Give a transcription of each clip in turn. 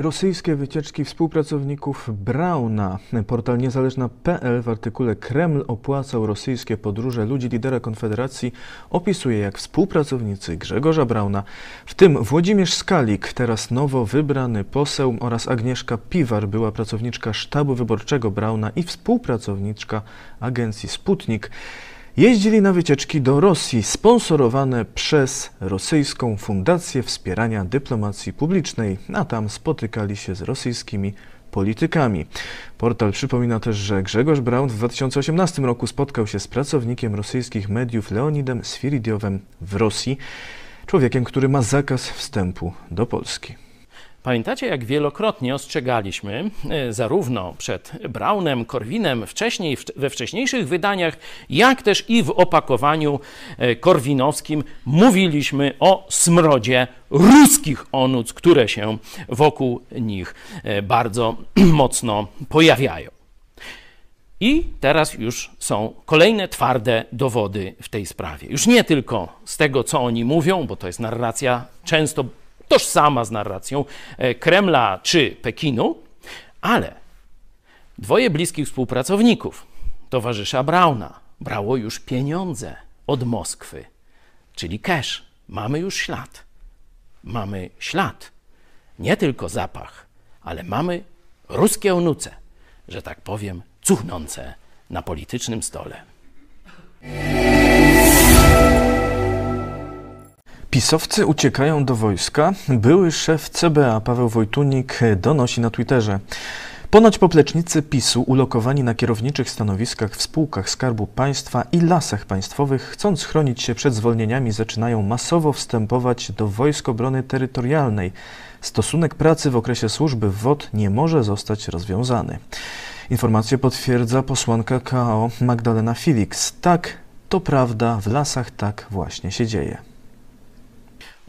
Rosyjskie wycieczki współpracowników Brauna. Portal niezależna.pl w artykule Kreml opłacał rosyjskie podróże ludzi lidera Konfederacji opisuje jak współpracownicy Grzegorza Brauna, w tym Włodzimierz Skalik, teraz nowo wybrany poseł oraz Agnieszka Piwar, była pracowniczka sztabu wyborczego Brauna i współpracowniczka agencji Sputnik, Jeździli na wycieczki do Rosji, sponsorowane przez rosyjską Fundację Wspierania Dyplomacji Publicznej, a tam spotykali się z rosyjskimi politykami. Portal przypomina też, że Grzegorz Braun w 2018 roku spotkał się z pracownikiem rosyjskich mediów Leonidem Sfiridiowem w Rosji, człowiekiem, który ma zakaz wstępu do Polski. Pamiętacie, jak wielokrotnie ostrzegaliśmy, e, zarówno przed Braunem, Korwinem, wcześniej, we wcześniejszych wydaniach, jak też i w opakowaniu e, korwinowskim, mówiliśmy o smrodzie ruskich onuc, które się wokół nich e, bardzo mocno pojawiają. I teraz już są kolejne twarde dowody w tej sprawie. Już nie tylko z tego, co oni mówią, bo to jest narracja często tożsama z narracją e, Kremla czy Pekinu, ale dwoje bliskich współpracowników, towarzysza Brauna, brało już pieniądze od Moskwy, czyli cash. Mamy już ślad. Mamy ślad. Nie tylko zapach, ale mamy ruskie onuce, że tak powiem, cuchnące na politycznym stole. Pisowcy uciekają do wojska. Były szef CBA Paweł Wojtunik donosi na Twitterze. Ponoć poplecznicy PiSu ulokowani na kierowniczych stanowiskach w spółkach Skarbu Państwa i lasach państwowych, chcąc chronić się przed zwolnieniami, zaczynają masowo wstępować do Wojsk Obrony Terytorialnej. Stosunek pracy w okresie służby w WOT nie może zostać rozwiązany. Informację potwierdza posłanka KO Magdalena Felix. Tak, to prawda, w lasach tak właśnie się dzieje.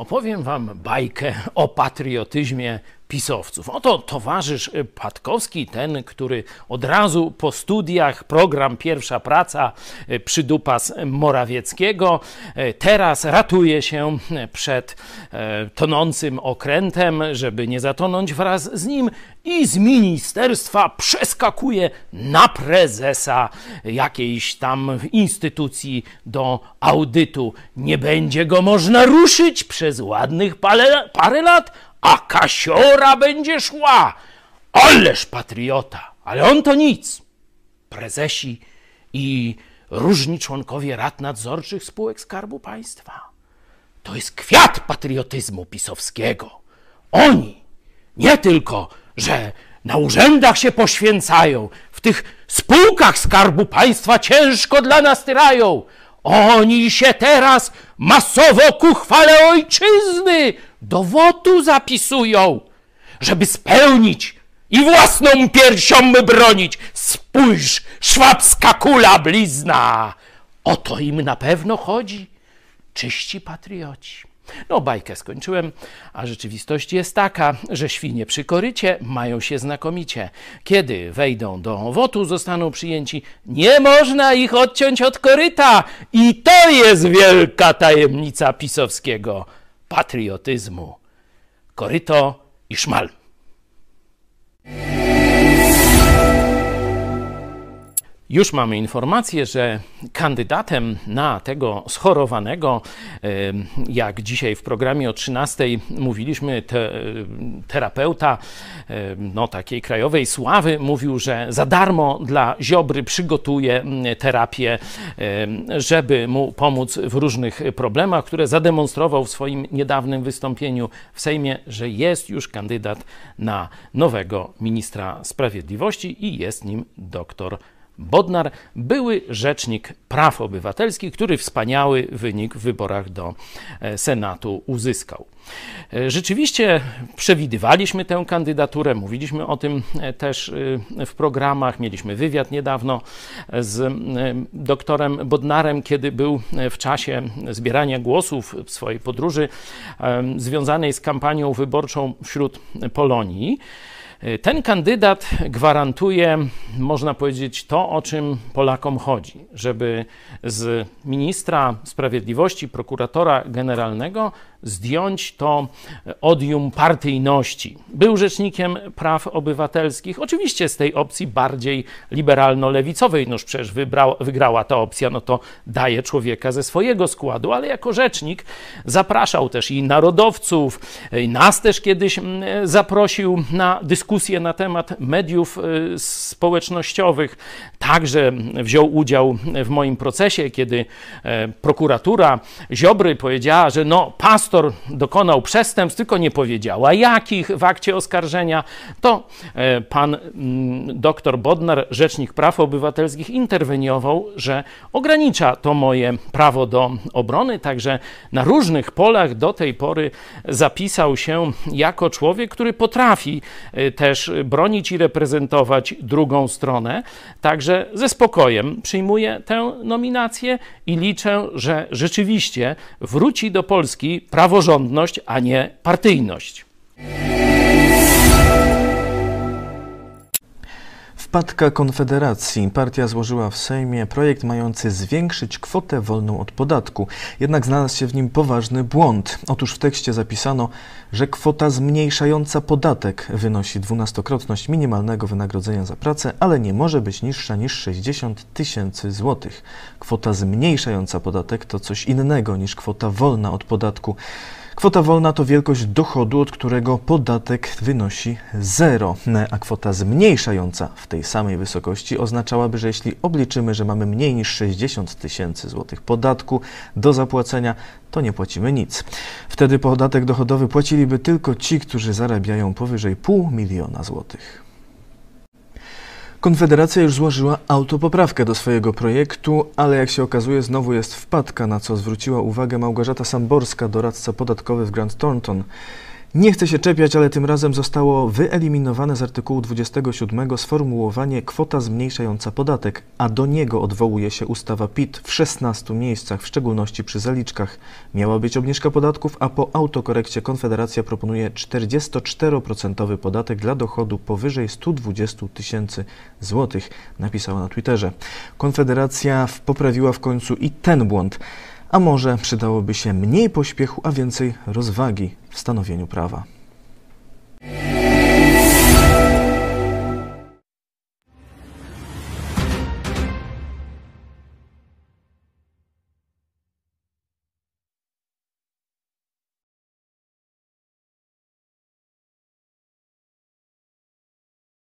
Opowiem wam bajkę o patriotyzmie pisowców. Oto towarzysz Patkowski, ten, który od razu po studiach, program Pierwsza Praca, e, przydupas Morawieckiego, e, teraz ratuje się przed e, tonącym okrętem, żeby nie zatonąć wraz z nim i z ministerstwa przeskakuje na prezesa jakiejś tam instytucji do audytu. Nie będzie go można ruszyć przez ładnych parę lat, a kasiora będzie szła. Ależ patriota, ale on to nic. Prezesi i różni członkowie rad nadzorczych spółek Skarbu Państwa. To jest kwiat patriotyzmu pisowskiego. Oni nie tylko, że na urzędach się poświęcają, w tych spółkach Skarbu Państwa ciężko dla nas tyrają. Oni się teraz masowo ku chwale ojczyzny dowodu zapisują, żeby spełnić i własną piersią my bronić. Spójrz, szwabska kula blizna. O to im na pewno chodzi. Czyści patrioci. No, bajkę skończyłem, a rzeczywistość jest taka, że świnie przy korycie mają się znakomicie. Kiedy wejdą do wotu, zostaną przyjęci. Nie można ich odciąć od koryta. I to jest wielka tajemnica pisowskiego patriotyzmu. Koryto i szmal. Już mamy informację, że kandydatem na tego schorowanego, jak dzisiaj w programie o 13 mówiliśmy, te, terapeuta no, takiej krajowej sławy mówił, że za darmo dla Ziobry przygotuje terapię, żeby mu pomóc w różnych problemach, które zademonstrował w swoim niedawnym wystąpieniu w Sejmie, że jest już kandydat na nowego ministra sprawiedliwości i jest nim doktor Bodnar, były rzecznik praw obywatelskich, który wspaniały wynik w wyborach do e, Senatu uzyskał. E, rzeczywiście przewidywaliśmy tę kandydaturę, mówiliśmy o tym e, też w programach. Mieliśmy wywiad niedawno z doktorem Bodnarem, kiedy był w czasie zbierania głosów w swojej podróży związanej z kampanią wyborczą wśród Polonii. Ten kandydat gwarantuje, można powiedzieć, to, o czym Polakom chodzi, żeby z ministra sprawiedliwości, prokuratora generalnego zdjąć to odium partyjności. Był rzecznikiem praw obywatelskich, oczywiście z tej opcji bardziej liberalno-lewicowej, noż przecież wygrała ta opcja, no to daje człowieka ze swojego składu, ale jako rzecznik zapraszał też i narodowców, i nas też kiedyś mm, zaprosił na dyskusję na temat mediów y, społecznościowych. Także wziął udział w moim procesie, kiedy e, prokuratura Ziobry powiedziała, że no pastor pastor dokonał przestępstw, tylko nie powiedziała jakich w akcie oskarżenia, to e, pan mm, doktor Bodnar, rzecznik praw obywatelskich, interweniował, że ogranicza to moje prawo do obrony, także na różnych polach do tej pory zapisał się jako człowiek, który potrafi e, też bronić i reprezentować drugą stronę. Także ze spokojem przyjmuję tę nominację i liczę, że rzeczywiście wróci do Polski praworządność, a nie partyjność. Wpadka Konfederacji. Partia złożyła w Sejmie projekt mający zwiększyć kwotę wolną od podatku. Jednak znalazł się w nim poważny błąd. Otóż w tekście zapisano, że kwota zmniejszająca podatek wynosi dwunastokrotność minimalnego wynagrodzenia za pracę, ale nie może być niższa niż 60 tysięcy złotych. Kwota zmniejszająca podatek to coś innego niż kwota wolna od podatku. Kwota wolna to wielkość dochodu, od którego podatek wynosi zero, a kwota zmniejszająca w tej samej wysokości oznaczałaby, że jeśli obliczymy, że mamy mniej niż 60 tysięcy złotych podatku do zapłacenia, to nie płacimy nic. Wtedy podatek dochodowy płaciliby tylko ci, którzy zarabiają powyżej pół miliona złotych. Konfederacja już złożyła autopoprawkę do swojego projektu, ale jak się okazuje znowu jest wpadka, na co zwróciła uwagę Małgorzata Samborska, doradca podatkowy w Grant Thornton. Nie chcę się czepiać, ale tym razem zostało wyeliminowane z artykułu 27 sformułowanie kwota zmniejszająca podatek, a do niego odwołuje się ustawa PIT w 16 miejscach, w szczególności przy zaliczkach. Miała być obniżka podatków, a po autokorekcie Konfederacja proponuje 44% podatek dla dochodu powyżej 120 tysięcy złotych, napisała na Twitterze. Konfederacja poprawiła w końcu i ten błąd. A może przydałoby się mniej pośpiechu, a więcej rozwagi w stanowieniu prawa.